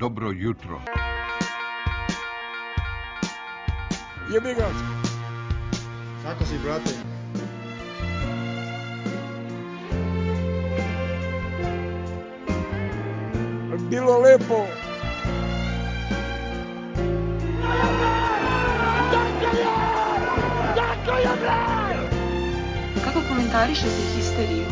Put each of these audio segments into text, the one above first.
dobro jutro. Jebi ga. Kako si, brate? Bilo lepo. Kako komentarišete histeriju?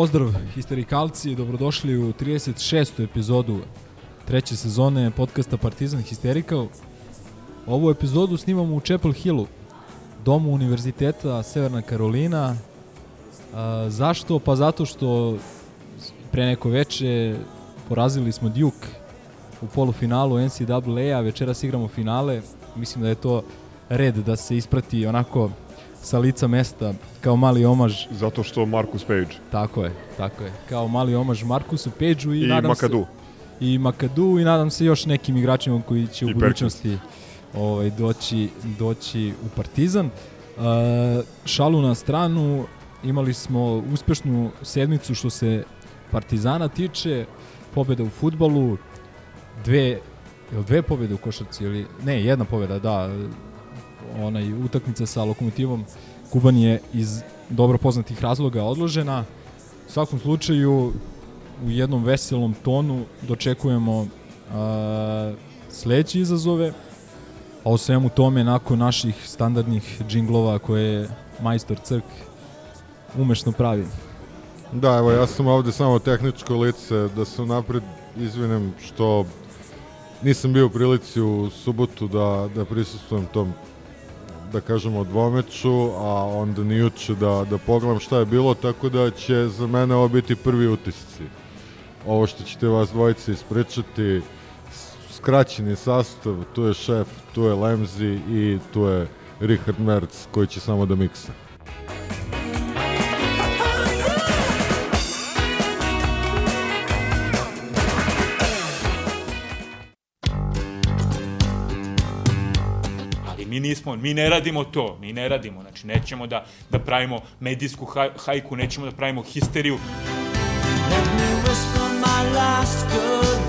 Pozdrav histerikalci, dobrodošli u 36. epizodu treće sezone podcasta Partizan Hysterical. Ovu epizodu snimamo u Chapel Hillu, domu Univerziteta Severna Karolina. A, zašto? Pa zato što pre neko veče porazili smo Duke u polufinalu NCAA-a, večeras igramo finale. Mislim da je to red da se isprati onako sa lica mesta kao mali omaž Zato što Marcus Page Tako je, tako je. Kao mali omaž Markusu Pedžu i, i, nadam Makadu. se i Makadu i nadam se još nekim igračima koji će u I budućnosti ovaj doći doći u Partizan. Uh, šalu na stranu, imali smo uspešnu sedmicu što se Partizana tiče, pobeda u futbalu, dve jel dve pobede u košarci ili ne, jedna pobeda, da, onaj utakmica sa Lokomotivom Kuban je iz dobro poznatih razloga odložena. U svakom slučaju u jednom veselom tonu dočekujemo a, sledeće izazove, a o svemu tome nakon naših standardnih džinglova koje je majstor Crk umešno pravi. Da, evo ja sam ovde samo tehničko lice, da se napred izvinem što nisam bio u prilici u subotu da, da prisustujem tom da kažemo dvomeču, a onda ni juče da, da pogledam šta je bilo, tako da će za mene ovo biti prvi utisci. Ovo što ćete vas dvojice ispričati, skraćeni sastav, tu je šef, tu je Lemzi i tu je Richard Merc koji će samo da miksa. Nismo, mi ne radimo to, mi ne radimo, znači nećemo da, da pravimo medijsku haj, hajku, nećemo da pravimo histeriju. Let me whisper my last goodbyes.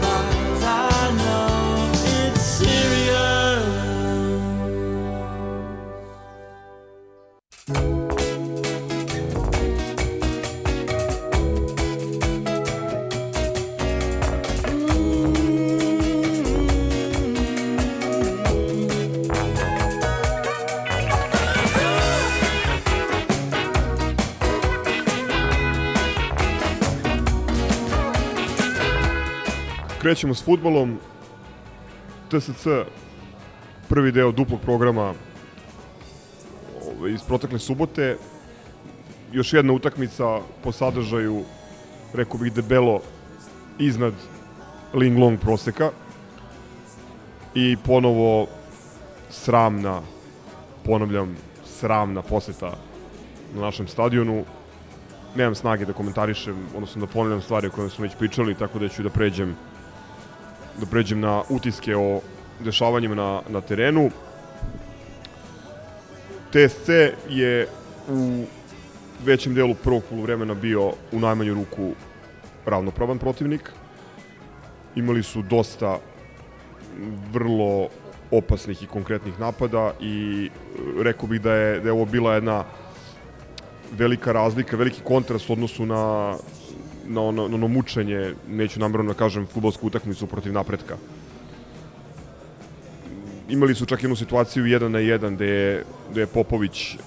Krećemo s futbolom. TSC, prvi deo duplog programa ovaj, iz protekle subote. Još jedna utakmica po sadržaju, rekao bih debelo, iznad Ling Long proseka. I ponovo sramna, ponavljam, sramna poseta na našem stadionu. Nemam snage da komentarišem, odnosno da ponavljam stvari o kojima smo već pričali, tako da ću da pređem da pređem na utiske o dešavanjima na, na terenu. TSC je u većem delu prvog poluvremena bio u najmanju ruku ravnopravan protivnik. Imali su dosta vrlo opasnih i konkretnih napada i e, rekao bih da je, da je ovo bila jedna velika razlika, veliki kontrast u odnosu na na ono, na ono mučenje, neću namjerno da kažem, futbolsku utakmicu protiv napretka. Imali su čak jednu situaciju 1 na 1 gde je, gde je Popović uh,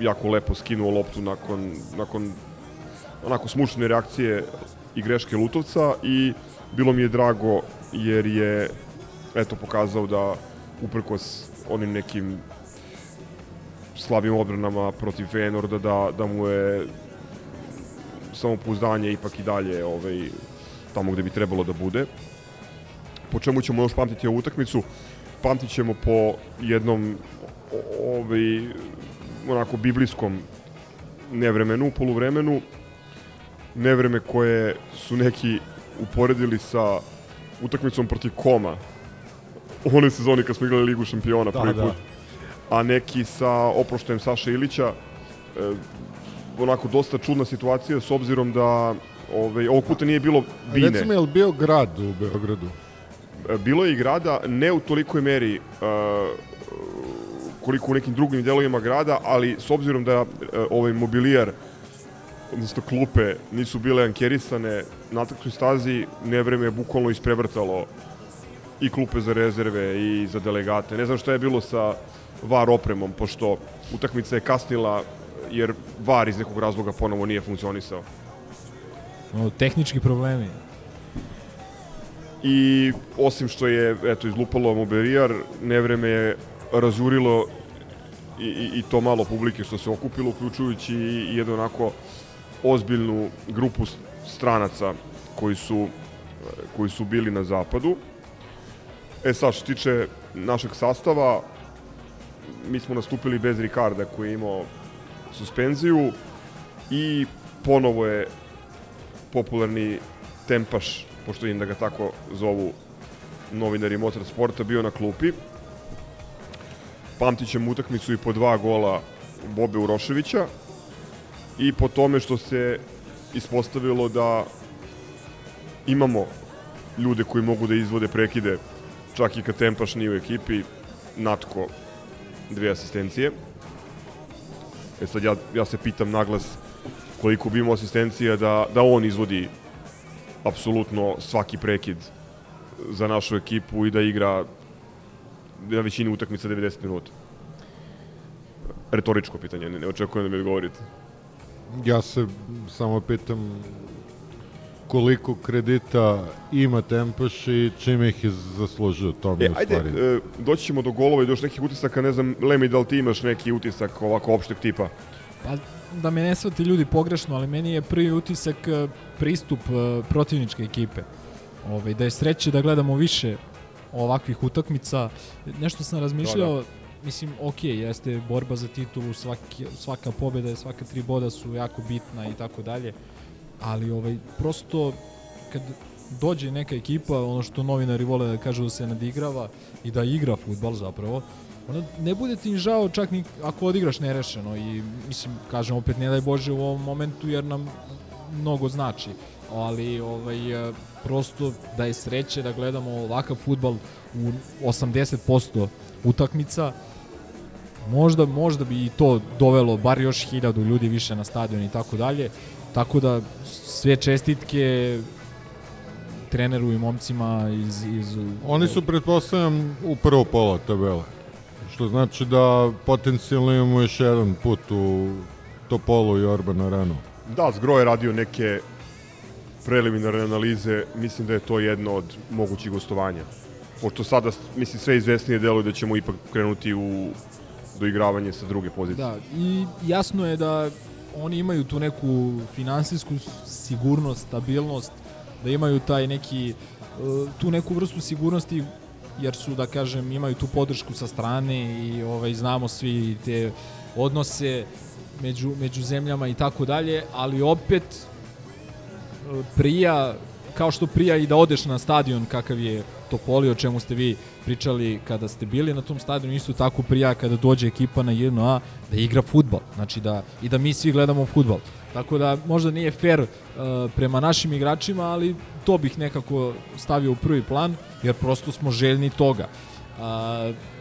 jako lepo skinuo loptu nakon, nakon onako smušne reakcije i greške Lutovca i bilo mi je drago jer je eto pokazao da uprkos onim nekim slabim odbranama protiv Feyenoorda da, da mu je samopouzdanje ipak i dalje ovaj, tamo gde bi trebalo da bude. po čemu ćemo još pamtiti ovu utakmicu? Pamtit ćemo po jednom ovaj, onako biblijskom nevremenu, poluvremenu, nevreme koje su neki uporedili sa utakmicom protiv Koma u onoj sezoni kad smo igrali Ligu šampiona Da, prvi da. put, a neki sa oproštajem Saše Ilića. Onako dosta čudna situacija s obzirom da ovaj, ovog puta nije bilo bine. Recimo, je li bio grad u Beogradu? E, Bilo je i grada, ne u tolikoj meri uh, koliko u nekim drugim delovima grada, ali s obzirom da uh, ovaj mobilijar odnosno klupe nisu bile ankerisane na takvoj stazi, nevreme je bukvalno isprevrtalo i klupe za rezerve i za delegate. Ne znam šta je bilo sa VAR opremom, pošto utakmica je kasnila jer VAR iz nekog razloga ponovo nije funkcionisao. Ono, tehnički problemi. I osim što je eto izlupalo mobilijar, nevreme je razurilo i, i, i to malo publike što se okupilo, uključujući i jednu onako ozbiljnu grupu stranaca koji su, koji su bili na zapadu. E sad, što tiče našeg sastava, mi smo nastupili bez Ricarda koji je imao suspenziju i ponovo je popularni tempaš, pošto im da ga tako zovu novinari motorsporta, bio na klupi. Pamtit ćemo utakmicu i po dva gola Bobe Uroševića i po tome što se ispostavilo da imamo ljude koji mogu da izvode prekide čak i kad Tempaš nije u ekipi, Natko dve asistencije. E sad ja, ja se pitam naglas koliko bi imao asistencija da, da on izvodi apsolutno svaki prekid za našu ekipu i da igra na većini utakmica 90 minuta. Retoričko pitanje, ne, ne očekujem da mi odgovorite. Ja se samo pitam koliko kredita ima Tempaš i čime ih je zaslužio, to mi E, ajde, stvari. e, doći ćemo do golova i do još nekih utisaka, ne znam, Lemi, da li ti imaš neki utisak ovako opšteg tipa? Pa da me ne shvati ljudi pogrešno, ali meni je prvi utisak e, pristup e, protivničke ekipe. Ovaj, da je sreće da gledamo više ovakvih utakmica. Nešto sam razmišljao, mislim, ok, jeste borba za titulu, svaki, svaka pobjeda, i svaka tri boda su jako bitna i tako dalje, ali ovaj, prosto kad dođe neka ekipa, ono što novinari vole da kažu da se nadigrava i da igra futbal zapravo, ono, ne bude ti žao čak ni ako odigraš nerešeno i mislim, kažem opet ne daj Bože u ovom momentu jer nam mnogo znači. Ali ovaj, prosto da je sreće da gledamo ovakav futbal u 80% utakmica možda, možda bi i to dovelo bar još hiljadu ljudi više na stadion i tako dalje tako da sve čestitke treneru i momcima iz, iz Oni su, pretpostavljam, u prvo pola tabele. Što znači da potencijalno imamo još jedan put u Topolu i Orban Arenu. Da, Zgro je radio neke preliminarne analize, mislim da je to jedno od mogućih gostovanja. Pošto sada, mislim, sve izvesnije deluje da ćemo ipak krenuti u doigravanje sa druge pozicije. Da, i jasno je da oni imaju tu neku finansijsku sigurnost, stabilnost, da imaju taj neki, uh, tu neku vrstu sigurnosti jer su, da kažem, imaju tu podršku sa strane i ovaj, znamo svi te odnose među, među zemljama i tako dalje, ali opet uh, prija, kao što prija i da odeš na stadion kakav je Topoli, o čemu ste vi pričali kada ste bili na tom stadionu, isto tako prija kada dođe ekipa na 1A da igra futbal, znači da i da mi svi gledamo futbal. Tako da možda nije fair uh, prema našim igračima, ali to bih nekako stavio u prvi plan, jer prosto smo željni toga. Uh,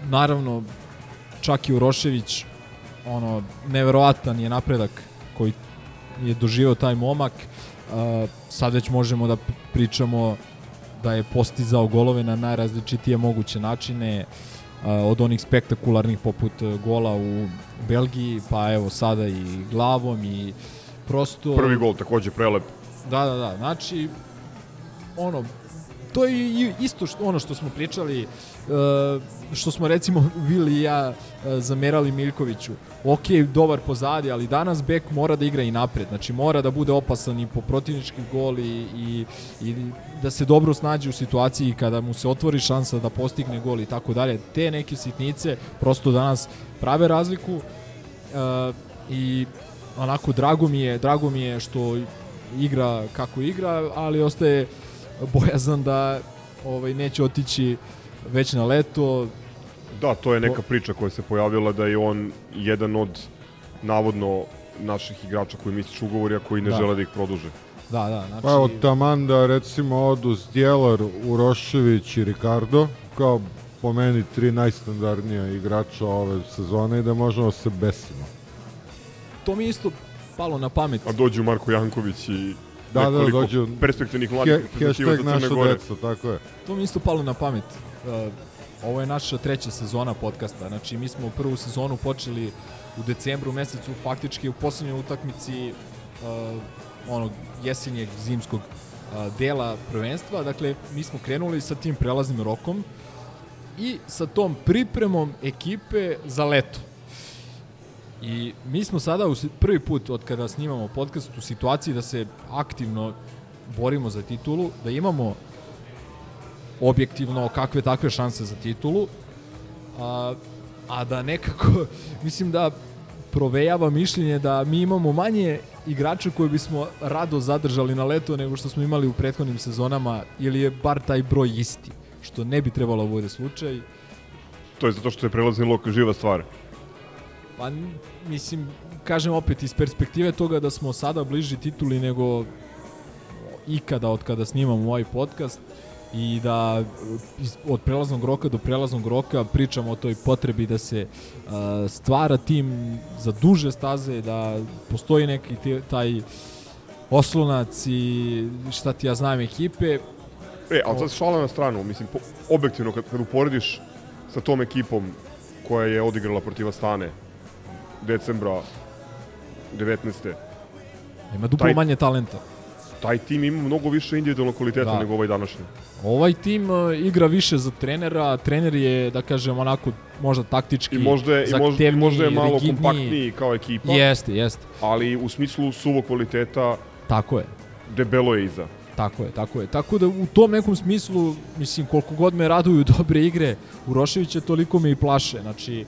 naravno, čak i Urošević, ono, neverovatan je napredak koji je doživao taj momak. Uh, sad već možemo da pričamo da je postizao golove na najrazličitije moguće načine od onih spektakularnih poput uh, gola u Belgiji, pa evo sada i glavom i prosto... Prvi gol takođe prelep. Da, da, da. Znači, ono, to je isto što, ono što smo pričali, e, što smo recimo Vili i ja e, zamerali Miljkoviću. Ok, dobar pozadi, ali danas bek mora da igra i napred. Znači mora da bude opasan i po protivnički gol i, i, i da se dobro snađe u situaciji kada mu se otvori šansa da postigne gol i tako dalje. Te neke sitnice prosto danas prave razliku e, i onako drago mi je, drago mi je što igra kako igra, ali ostaje bojazan da ovaj neće otići već na leto. Da, to je neka priča koja se pojavila da je on jedan od navodno naših igrača koji misliš ugovori, a koji ne Da. žele da ih produže. Da, da, znači Pa evo taman da recimo odu Zdjelar, Urošević i Ricardo, kao po meni tri najstandardnija igrača ove sezone i da možemo se besimo. to mi je isto palo na pamet. A dođu Marko Janković i Da, da, nekoliko dođu perspektivnih mladih He, hashtag Crne naša Gore. deca, tako je. To mi isto palo na pamet. Uh, ovo je naša treća sezona podcasta. Znači, mi smo prvu sezonu počeli u decembru mesecu, faktički u poslednjoj utakmici uh, onog jesenjeg zimskog uh, dela prvenstva. Dakle, mi smo krenuli sa tim prelaznim rokom i sa tom pripremom ekipe za leto. I mi smo sada u, prvi put od kada snimamo podcast u situaciji da se aktivno borimo za titulu, da imamo objektivno kakve takve šanse za titulu, a, a da nekako, mislim da provejava mišljenje da mi imamo manje igrača koje bismo rado zadržali na leto nego što smo imali u prethodnim sezonama ili je bar taj broj isti, što ne bi trebalo bude slučaj. To je zato što je prelazni lok živa stvar. Pa, mislim, kažem opet iz perspektive toga da smo sada bliži tituli nego ikada od kada snimamo ovaj podcast i da od prelaznog roka do prelaznog roka pričamo o toj potrebi da se uh, stvara tim za duže staze, da postoji neki te, taj oslonac i šta ti ja znam ekipe. E, ali sad šala na stranu, mislim, po, objektivno kad, kad uporediš sa tom ekipom koja je odigrala protiv Astane decembra 19. Ima duplo Taj- manje talenta. Taj tim ima mnogo više individualnog kvaliteta Da. nego ovaj današnji. Ovaj tim uh, igra više za trenera, trener je, da kažem, onako možda taktički I možda je, i možda, i možda je malo rigidniji. kompaktniji kao ekipa, Jeste, jeste. ali u smislu suvog kvaliteta Tako je. debelo je iza. Tako je, tako je. Tako da u tom nekom smislu, mislim, koliko god me raduju dobre igre, Uroševića toliko me i plaše. Znači,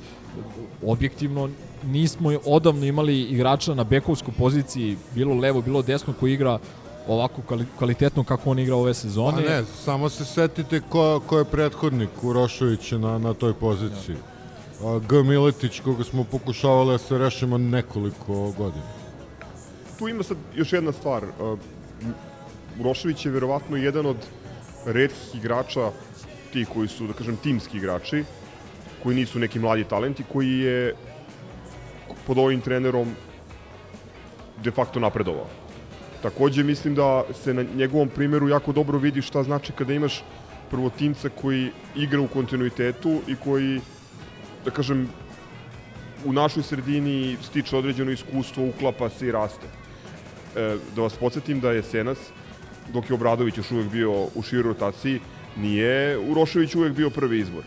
objektivno nismo odavno imali igrača na bekovskoj poziciji, bilo levo, bilo desno, koji igra ovako kvali- kvalitetno kako on igra ove sezone. Pa ne, samo se setite ko, ko je prethodnik Uroševića na, na toj poziciji. A, G. Miletić, koga smo pokušavali da se rešimo nekoliko godina. Tu ima sad još jedna stvar. Urošević je verovatno jedan od redkih igrača, ti koji su, da kažem, timski igrači, koji nisu neki mladi talenti, koji je pod ovim trenerom de facto napredovao. Takođe mislim da se na njegovom primjeru jako dobro vidi šta znači kada imaš prvotimca koji igra u kontinuitetu i koji, da kažem, u našoj sredini stiče određeno iskustvo, uklapa se i raste. E, da vas podsjetim da je Senas, dok je Obradović još uvek bio u široj rotaciji, nije Urošević uvek bio prvi izbor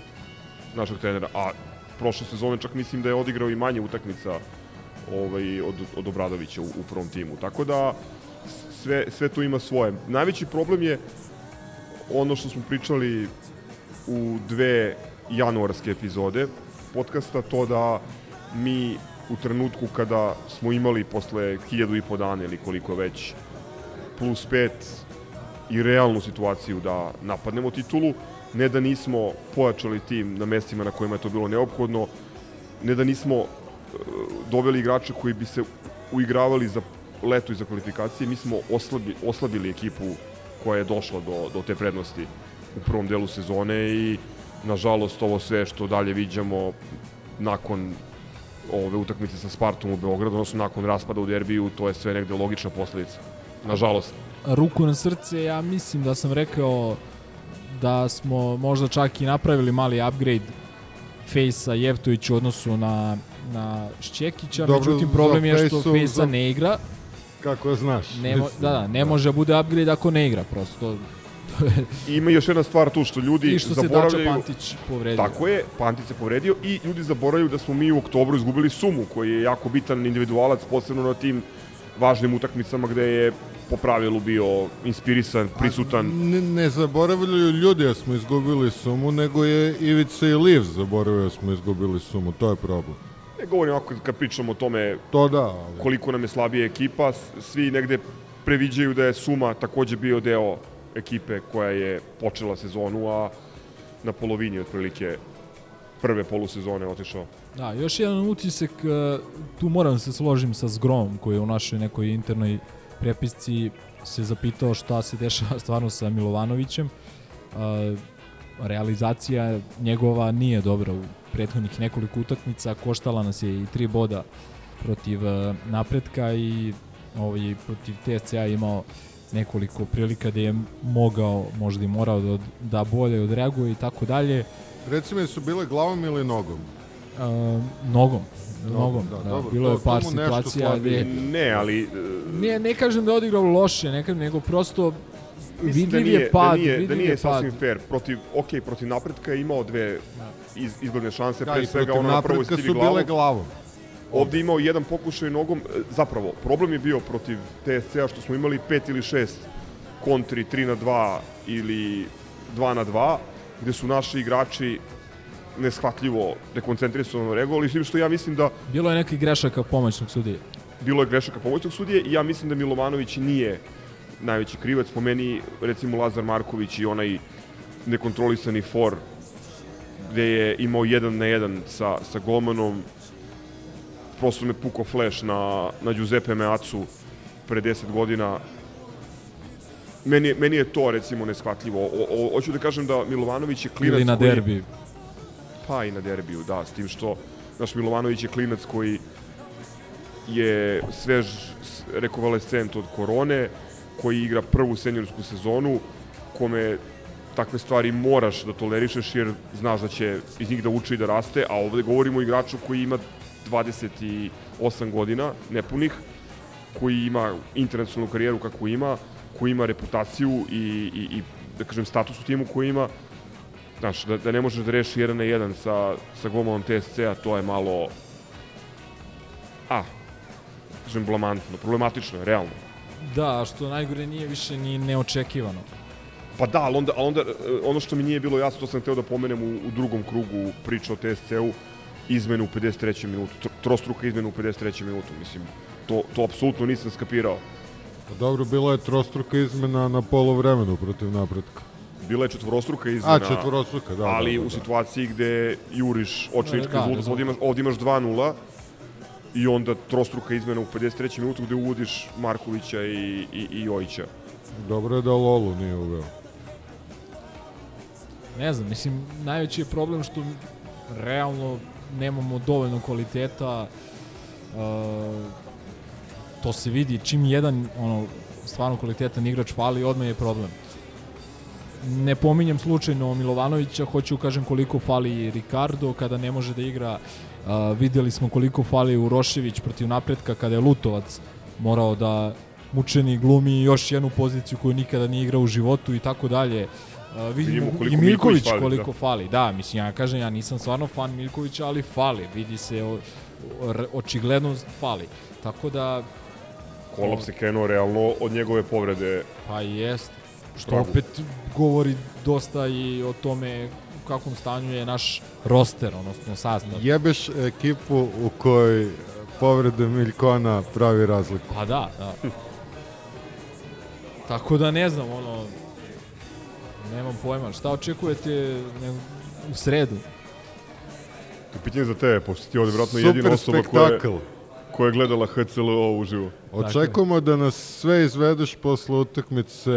našeg trenera, a prošle sezone čak mislim da je odigrao i manje utakmica ovaj, od, od Obradovića u, u prvom timu. Tako da sve, sve to ima svoje. Najveći problem je ono što smo pričali u dve januarske epizode podcasta, to da mi u trenutku kada smo imali posle hiljadu i po dana ili koliko već plus pet i realnu situaciju da napadnemo titulu, ne da nismo pojačali tim na mestima na kojima je to bilo neophodno, ne da nismo e, doveli igrače koji bi se uigravali za leto i za kvalifikacije, mi smo oslabi, oslabili ekipu koja je došla do, do te prednosti u prvom delu sezone i nažalost ovo sve što dalje viđamo nakon ove utakmice sa Spartom u Beogradu, odnosno nakon raspada u derbiju, to je sve negde logična posledica. Nažalost. ruku na srce, ja mislim da sam rekao da smo možda čak i napravili mali upgrade Fejsa Jevtović u odnosu na, na Šćekića, Dobro, međutim problem je što Fejsa za- ne igra, Kako znaš? ne, mo, da, da, ne može da bude upgrade ako ne igra, prosto I ima još jedna stvar tu što ljudi I što se Dača zaboravljaju... Pantić povredio. Tako je, Pantic se povredio i ljudi zaboravljaju da smo mi u oktobru izgubili Sumu, koji je jako bitan individualac, posebno na tim važnim utakmicama gde je po pravilu bio inspirisan, prisutan. Ne, ne zaboravljaju ljudi da smo izgubili sumu, nego je Ivica i Liv zaboravio da smo izgubili sumu, to je problem. Ne govorim ovako kad pričamo o tome To da, ali... koliko nam je slabija ekipa, svi negde previđaju da je Suma takođe bio deo ekipe koja je počela sezonu, a na polovini otprilike prve polusezone otišao. Da, još jedan utisak, e, tu moram da se složim sa Zgrom koji je u našoj nekoj internoj prepisci se zapitao šta se dešava stvarno sa Milovanovićem. E, realizacija njegova nije dobra u prethodnih nekoliko utakmica, koštala nas je i tri boda protiv e, napretka i ovaj, protiv TSC-a imao nekoliko prilika da je mogao, možda i morao da, da bolje odreaguje i tako dalje. Reci mi, su bile glavom ili nogom? Uh, nogom. Nogom, da, da, dobro, bilo je par situacija gde... Ne, ali... e, Ne, ne kažem da je odigrao loše, ne kažem, nego prosto Mislim vidljiv da nije, je pad, da nije, da nije je pad. sasvim fair. Protiv, ok, protiv napretka je imao dve iz, izgledne šanse, Da, pre svega ona na prvoj stivi glavom. bile glavom. Ovde je imao jedan pokušaj nogom, e, zapravo, problem je bio protiv TSC-a što smo imali pet ili šest kontri, 3 na 2 ili 2 na 2, gde su naši igrači neshvatljivo dekoncentrisano reagovali, s tim što ja mislim da Bilo je nekih grešaka pomoćnog sudije. bilo je grešaka pomoćnog sudije i ja mislim da Milovanović nije najveći krivac. Po meni, recimo, Lazar Marković i onaj nekontrolisani for gde je imao jedan na jedan sa, sa golmanom prosto me puko flash na, na Giuseppe Meacu pre 10 godina meni, meni je to recimo neshvatljivo. O, o, hoću da kažem da Milovanović je klinac Ili na koji-. Pa i na derbiju, da, s tim što naš Milovanović je klinac koji je svež rekovalescent od korone, koji igra prvu seniorsku sezonu, kome takve stvari moraš da tolerišeš jer znaš da će iz njih da uči i da raste, a ovde govorimo o igraču koji ima 28 godina, nepunih, koji ima internacionalnu karijeru kakvu ima, koji ima reputaciju i, i, i da kažem, status u timu koji ima, Znaš, da, da ne možeš da reši jedan na jedan sa, sa golmanom TSC-a, to je malo... A, kažem, blamantno, problematično je, realno. Da, a što najgore nije više ni neočekivano. Pa da, ali onda, ali onda e, ono što mi nije bilo jasno, to sam hteo da pomenem u, u drugom krugu priče o TSC-u, izmenu u 53. minutu, tro- trostruka izmena u 53. minutu, mislim, to, to apsolutno nisam skapirao. Pa dobro, bila je trostruka izmena na polovremenu protiv napretka. Bila je četvorostruka izmena, A, četvorostruka, da. ali da, u da, da. situaciji gde juriš očinički Da, rezultat, rezultat. ovde imaš, ovde imaš 2-0 i onda trostruka izmena u 53. minutu gde uvodiš Markovića i, i, i Jojića. Dobro je da Lolu nije uveo. Ne znam, mislim, najveći je problem što realno nemamo dovoljno kvaliteta. Uh, to se vidi čim jedan ono stvarno kvalitetan igrač fali, odmah je problem. Ne pominjem slučajno Milovanovića, hoću kažem koliko fali Ricardo kada ne može da igra. Uh, videli smo koliko fali Urošević protiv napretka kada je Lutovac morao da mučeni glumi još jednu poziciju koju nikada nije igrao u životu i tako dalje. Uh, vidimo Vidimo koliko i Miljković fali, koliko da. fali. Da, mislim, ja kažem, ja nisam stvarno fan Miljkovića, ali fali. Vidi se, o, o, očigledno fali. Tako da, Kolaps je krenuo realno od njegove povrede. pa jest. Što Pravu. opet govori dosta i o tome u kakvom stanju je naš roster, odnosno sastav. Jebeš ekipu u kojoj povrede Miljkona pravi razliku. Pa da, da. Tako da ne znam, ono, nemam pojma. Šta očekujete ne, u sredu? To je pitanje za tebe, pošto ti ovde vjerojatno Super jedina osoba koja, je- spektakl. Koja je gledala HCLO uživo. Očekujemo da nas sve izvedeš posle utakmice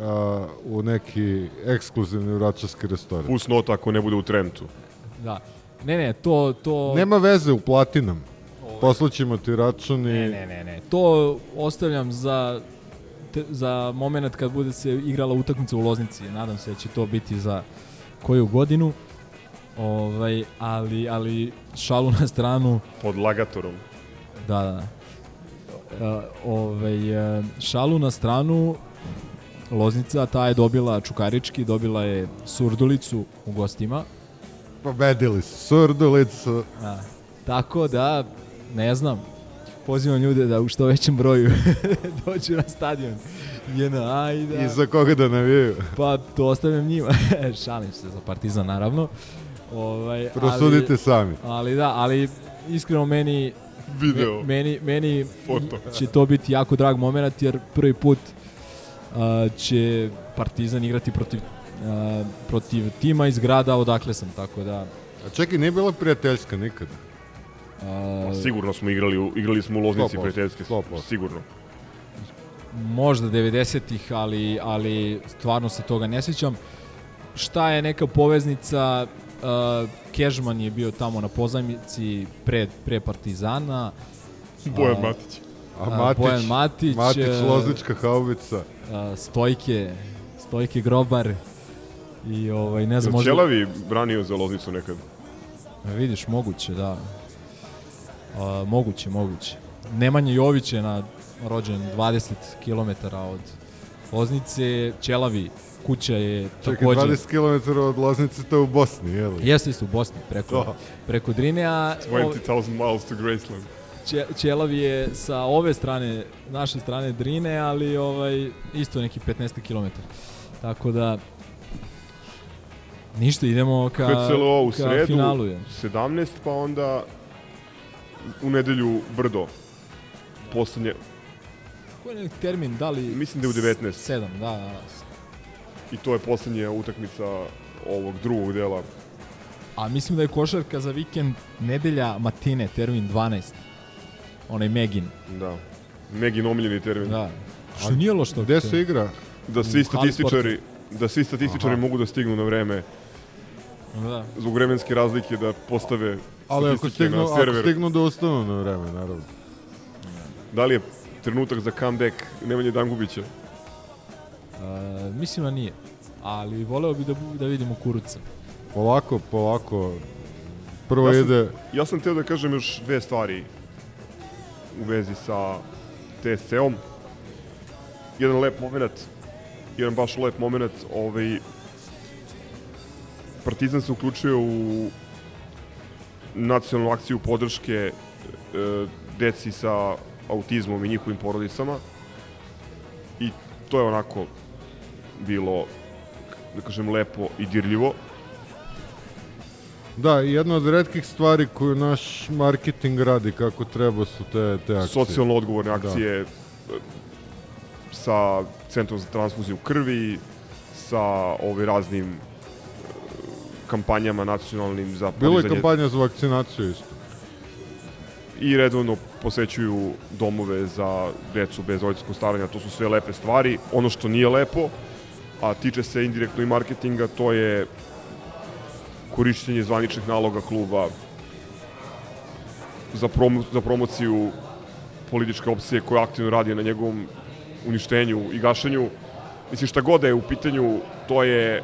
a, u neki ekskluzivni vračarski restoran. Pus nota ako ne bude u Trentu. Da. Ne, ne, to... to Nema veze, uplati nam. Poslaćemo ti račun i... Ne, ne, ne, ne. To ostavljam za te, za moment kad bude se igrala utakmica u Loznici. Nadam se da će to biti za koju godinu. Ovaj, ali, ali šalu na stranu, Pod lagatorom. Da, da. Uh, ovaj, uh, šalu na stranu, Loznica, ta je dobila Čukarički, dobila je Surdulicu u gostima. Pobedili su Surdulicu. A, tako da, ne znam, pozivam ljude da u što većem broju dođu na stadion. JNA i da... I za koga da navijaju? Pa to ostavljam njima. Šalim se za Partizan naravno. Ovaj, Prosudite sami. Ali, ali da, ali iskreno meni Video. me- meni meni Foto. će to biti jako drag moment jer prvi put a, će Partizan igrati protiv a, protiv tima iz grada odakle sam, tako da A čekaj, nije bila prijateljska nikada. a, Pa sigurno smo igrali, u- igrali smo u Loznici 100%, prijateljske, 100%. sigurno. možda 90-ih, ali, ali stvarno se toga ne sjećam. Šta je neka poveznica, uh, Kežman je bio tamo na pozajmici pre, pre Partizana, Bojan A, Matić. A Matić, Bojan Matić, Matić, e, Loznička haubica. uh, Stojke, Stojke Grobar i ovaj, ne znam, možda... Ćelavi branio za Loznicu nekad? E, Vidiš, moguće, da. A, moguće, moguće. Nemanja Jović je na rođen 20 km od Loznice, Ćelavi kuća je Čekaj, takođe... 20 km od Loznice, to je u Bosni, je li? Jeste isto u Bosni, preko, Da. preko Drine, a o- 20,000 miles to Graceland. Će, Ćelavi je sa ove strane, naše strane Drine, ali ovaj isto neki 15 km. Tako da ništa, idemo ka, KCLO u ka sredu, finalu. Je. 17, pa onda u nedelju Brdo. Poslednje, Koji je termin, da li... Mislim da je u 19. 7, da, da. I to je poslednja utakmica ovog drugog dela. A mislim da je košarka za vikend nedelja matine, termin 12. Onaj Megin. Da. Megin omiljeni termin. Da. Što nije loš to. Gde se igra? Da svi statističari da svi statističari Aha. mogu da stignu na vreme Da. zbog vremenske razlike da postave Ali ako stignu, na ako server. stignu da ustanu na vreme, naravno. Da li je trenutak za comeback Nemanje Dangubića? A, mislim da nije. Ali voleo bi da, da vidimo Kuruca. Polako, polako. Prvo Ja sam- ide... Ja sam teo da kažem još dve stvari u vezi sa TSC-om. Jedan lep moment, jedan baš lep moment, ovaj, Partizan se uključio u nacionalnu akciju podrške e, deci sa autizmom i njihovim porodicama i to je onako bilo da kažem lepo i dirljivo Da, jedna od redkih stvari koju naš marketing radi kako treba su te, te akcije. socijalno odgovorne akcije e, sa Centrom za transfuziju krvi, sa ovaj raznim e, kampanjama nacionalnim za Bilo je podizanje kampanja za vakcinaciju isto. i redovno posećuju domove za decu bez roditeljskog staranja, to su sve lepe stvari. Ono što nije lepo, a tiče se indirektno i marketinga, to je korišćenje zvaničnih naloga kluba za, promo, za promociju političke opcije koja aktivno radi na njegovom uništenju i gašenju. Mislim, šta god da je u pitanju, to je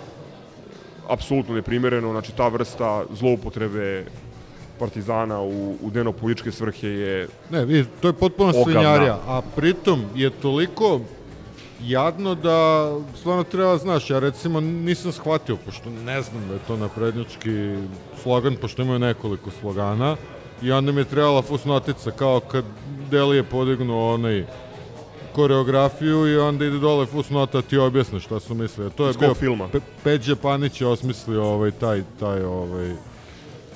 apsolutno neprimereno, znači ta vrsta zloupotrebe Partizana u, u dnevno političke svrhe je Ne, vidi, to je potpuno Ogavna. svinjarija, a pritom je toliko jadno da stvarno treba znaš, ja recimo nisam shvatio, pošto ne znam da je to naprednjački slogan, pošto imaju nekoliko slogana, i onda mi je trebala fusnotica, kao kad Delije podignu onaj koreografiju i onda ide dole fusnota ti objasne šta su mislili. To je iz bio filma. Pe, Peđe Panić je osmislio ovaj, taj, taj ovaj,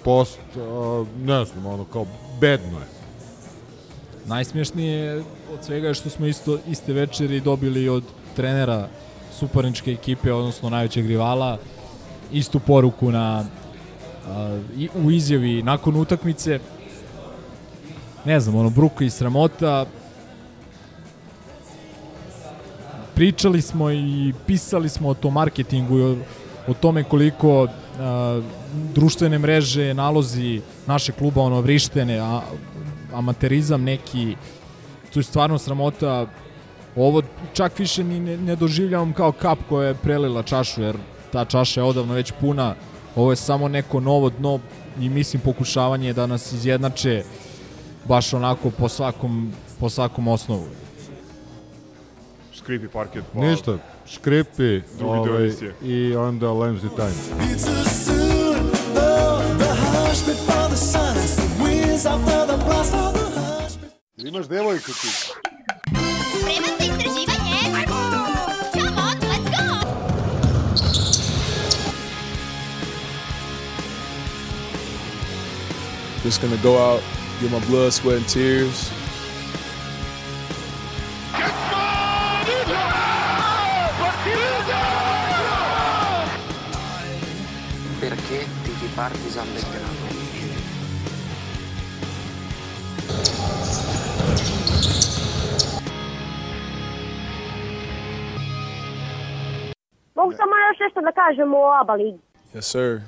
post, a, ne znam, ono kao bedno je. Najsmješnije od svega što smo isto iste večeri dobili od trenera suparničke ekipe, odnosno najvećeg rivala, istu poruku na a, i, u izjavi nakon utakmice. Ne znam, ono, bruka i sramota. Pričali smo i pisali smo o tom marketingu i o, o tome koliko a, društvene mreže, nalozi naše kluba, ono, vrištene, a, amaterizam neki, to je stvarno sramota. Ovo čak više ni ne, ne doživljavam kao kap koja je prelila čašu, jer ta čaša je odavno već puna. Ovo je samo neko novo dno i mislim pokušavanje da nas izjednače baš onako po svakom, po svakom osnovu. Škripi parket. Pa, Ništa, Škripi Drugi deo ovaj, i onda Lemsy Time. Hush. Imaš devojku ti. Spreman za istraživanje? Come on, let's go! Just gonna go out, get my blood, sweat, and tears. Perché tifi Partizan Belgrado? Nešto da kažem o ABA ligi. Yes, sir.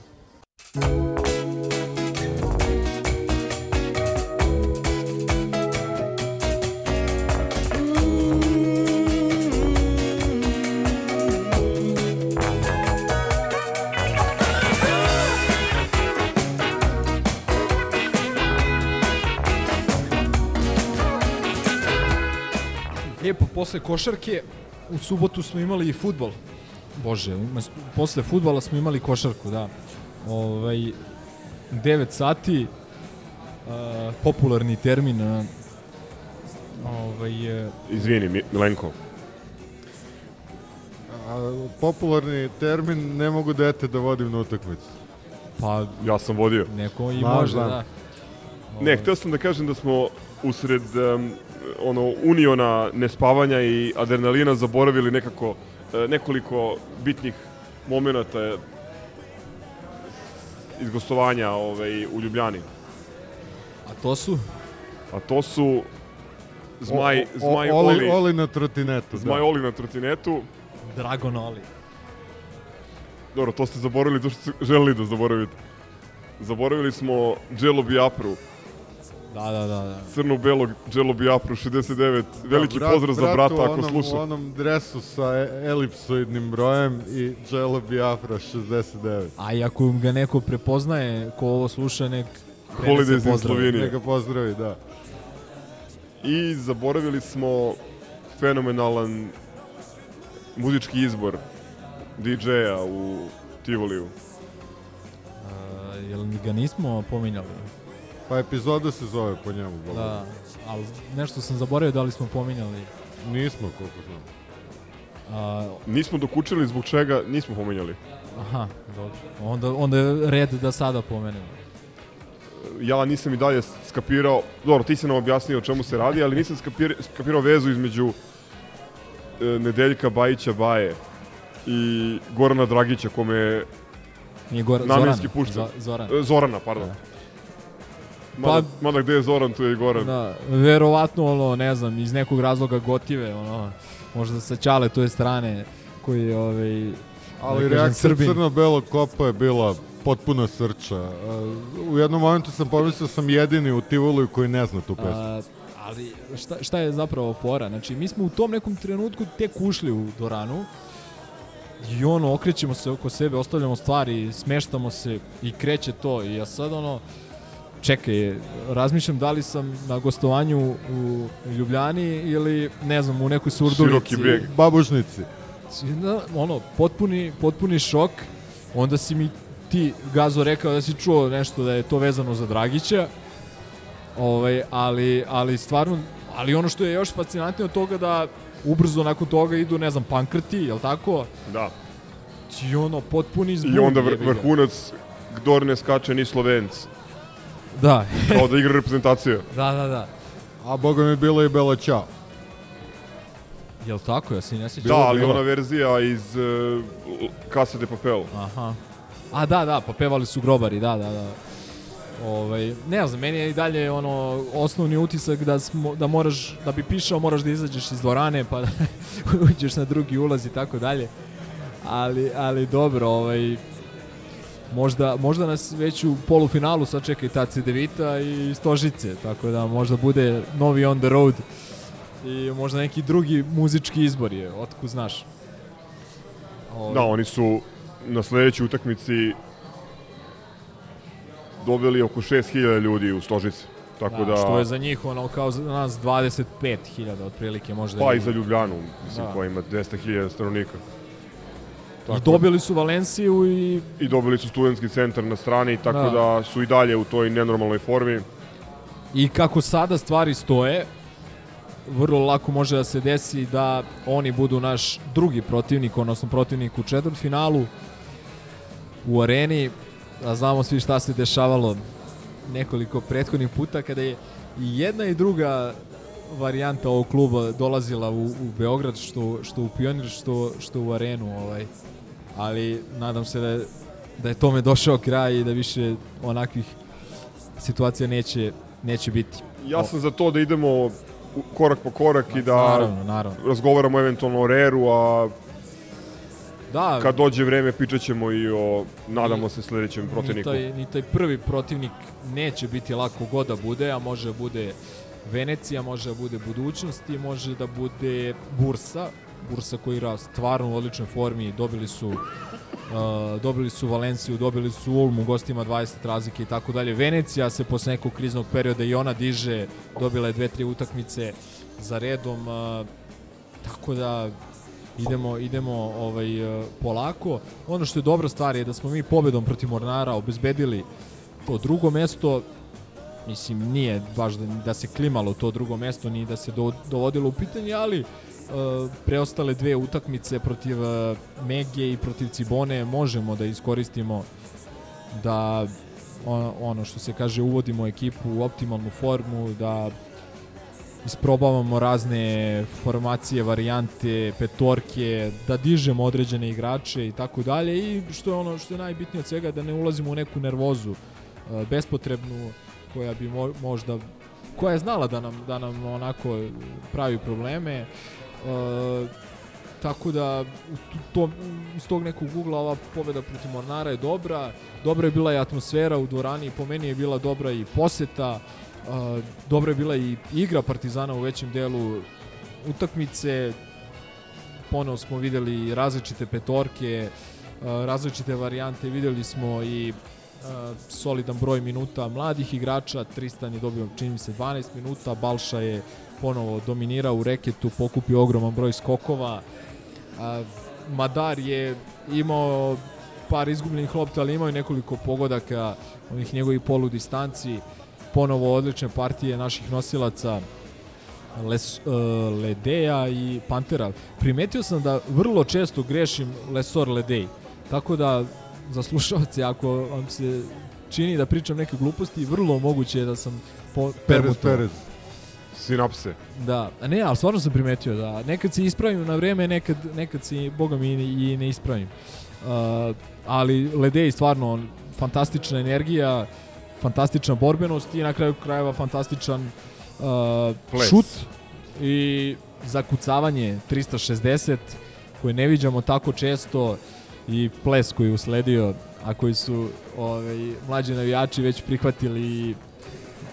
Lijepo, posle košarke u subotu smo imali i futbol. Bože, posle futbala smo imali košarku, da. Ovaj, 9 sati, uh, popularni termin, uh, ovaj, uh, Izvini, Mi- Milenko. A, popularni termin, ne mogu dete da vodim na utakmicu. pa Ja sam vodio. neko i Znam, može, znam. da. Ne, htio sam da kažem da smo usred um, ono uniona nespavanja i adrenalina zaboravili nekako nekoliko bitnih momenata iz gostovanja ovaj, u Ljubljani. A to su? A to su Zmaj, O- o- Zmaj Oli, Oli, Oli na trotinetu. Zmaj da. Oli na trotinetu. Dragon Oli. Dobro, to ste zaboravili, to što ste želeli da zaboravite. Zaboravili smo Dželo Biafru, Da, da, da, da. crno-belog Dželo Biafru 69. Veliki Da, brat- pozdrav za brat brata u ako onom, sluša. U onom dresu sa e- elipsoidnim brojem i Jello Biafra 69. A i ako ga neko prepoznaje, ko ovo sluša, nek Holidays in pozdrav. Sloveniji. Neka pozdravi, da. I zaboravili smo fenomenalan muzički izbor DJ-a u Tivoliju. A, jel ga nismo pominjali? Pa epizoda se zove po njemu. Boga. Da, ali nešto sam zaboravio da li smo pominjali. Nismo, koliko znam. A, Nismo dokučili zbog čega nismo pominjali. aha, dobro. Onda, onda je red da sada pomenemo. Ja nisam i dalje skapirao, dobro, ti si nam objasnio o čemu se radi, ali nisam skapir, skapirao vezu između e, Nedeljka Bajića Baje i Gorana Dragića, kome je Nije Gor, Namenski Zoran. pušten. Zo, Zoran. e, Zorana, pardon. Da. Mada, Pa- mada gde je Zoran, tu je i Goran. Da, verovatno, ono, ne znam, iz nekog razloga gotive, ono, možda sa Ćale toj strane, koji je, ovaj, Ali kažem, reakcija Srbin. crno-belog kopa je bila potpuna srča. A, U jednom momentu sam pomislio da sam jedini u Tivolu koji ne zna tu pesmu. A, ali šta, šta je zapravo fora? Znači, mi smo u tom nekom trenutku tek ušli u Doranu i ono, okrećemo se oko sebe, ostavljamo stvari, smeštamo se i kreće to. I ja sad ono, čekaj, razmišljam da li sam na gostovanju u Ljubljani ili, ne znam, u nekoj surdulici. Široki breg. Babušnici. Da, ono, potpuni, potpuni šok. Onda si mi ti, Gazo, rekao da si čuo nešto da je to vezano za Dragića. Ovaj, ali, ali stvarno, ali ono što je još fascinantnije od toga da ubrzo nakon toga idu, ne znam, pankrti, jel tako? Da. I ono, potpuni zbog. I onda vr vrhunac Gdor ne skače ni Slovenc. Da, Kao da igra reprezentacija. da, da, da. A boga mi bila i Bela Ćao. Jel tako? Ja se ne sjećam. Da, ali bilo. ona verzija iz uh, Casa de Papel. Aha. A da, da, pa pevali su grobari, da, da, da. Ovaj, ne znam, meni je i dalje ono osnovni utisak da smo da moraš da bi pišao moraš da izađeš iz dvorane pa da uđeš na drugi ulaz i tako dalje. Ali ali dobro, ovaj možda, možda nas već u polufinalu sačeka i ta Cedevita i Stožice, tako da možda bude novi on the road i možda neki drugi muzički izbor je, otkud znaš. Ovaj, Da, oni su na sledećoj utakmici dobili oko 6000 ljudi u Stožici. Tako da, Što je za njih ono kao za nas 25.000 otprilike možda. pa i- i za Ljubljanu, mislim, Da. koja ima 200.000 stanovnika. I dobili su Valenciju i I dobili su studentski centar na strani, tako Da. da, su i dalje u toj nenormalnoj formi. I kako sada stvari stoje, vrlo lako može da se desi da oni budu naš drugi protivnik, odnosno protivnik u četvrtfinalu u areni. A znamo svi šta se dešavalo nekoliko prethodnih puta kada je i jedna i druga varijanta ovog kluba dolazila u, u Beograd, što, što u Pionir, što, što u arenu. Ovaj. Ali nadam se da je, da je tome došao kraj i da više onakvih situacija neće, neće biti. Ja sam za to da idemo korak po korak i da Naravno, naravno. razgovaramo eventualno o Reru, a Da, kad dođe vreme pričat ćemo i o, nadamo se, sledećem ni protivniku. taj, ni taj prvi protivnik neće biti lako god da bude, a može da bude Venecija, može da bude budućnost i može da bude Bursa. Bursa koji igra stvarno u odličnoj formi, dobili su uh, dobili su Valenciju, dobili su Ulmu, gostima 20 razlike i tako dalje. Venecija se posle nekog kriznog perioda i ona diže, dobila je dve, tri utakmice za redom, uh, tako da idemo idemo ovaj uh, polako. Ono što je dobra stvar je da smo mi pobedom protiv Mornara obezbedili to drugo mesto. Mislim, nije baš da, da se klimalo to drugo mesto, ni da se do, dovodilo u pitanje, ali preostale dve utakmice protiv uh, Mege i protiv Cibone možemo da iskoristimo da ono, što se kaže uvodimo ekipu u optimalnu formu, da isprobavamo razne formacije, varijante, petorke, da dižemo određene igrače i tako dalje i što je ono što je najbitnije od svega da ne ulazimo u neku nervozu uh, bespotrebnu koja bi mo možda koja je znala da nam da nam onako pravi probleme. Uh, tako da to, iz tog nekog ugla ova pobeda protiv Mornara je dobra. Dobra je bila i atmosfera u dvorani, po meni je bila dobra i poseta. Uh, dobra je bila i igra Partizana u većem delu utakmice. Ponovo smo videli različite petorke, uh, različite varijante. Videli smo i solidan broj minuta mladih igrača. Tristan je dobio, čini se, 12 minuta. Balša je ponovo dominirao u reketu, pokupio ogroman broj skokova. Madar je imao par izgubljenih lopta, ali imao je nekoliko pogodaka onih njegovih polu distanci. Ponovo odlične partije naših nosilaca Les, uh, Ledeja i Pantera. Primetio sam da vrlo često grešim Lesor Ledej. Tako da za slušalce, ako vam se čini da pričam neke gluposti, vrlo moguće je da sam po, Perez. Perez. Sinapse. Da, a ne, ali stvarno sam primetio da nekad se ispravim na vreme, nekad, nekad se, boga mi, i, ne ispravim. Uh, ali Ledej stvarno fantastična energija, fantastična borbenost i na kraju krajeva fantastičan uh, šut i zakucavanje 360 koje ne viđamo tako često i ples koji je usledio a koji su ovaj, mlađi navijači već prihvatili i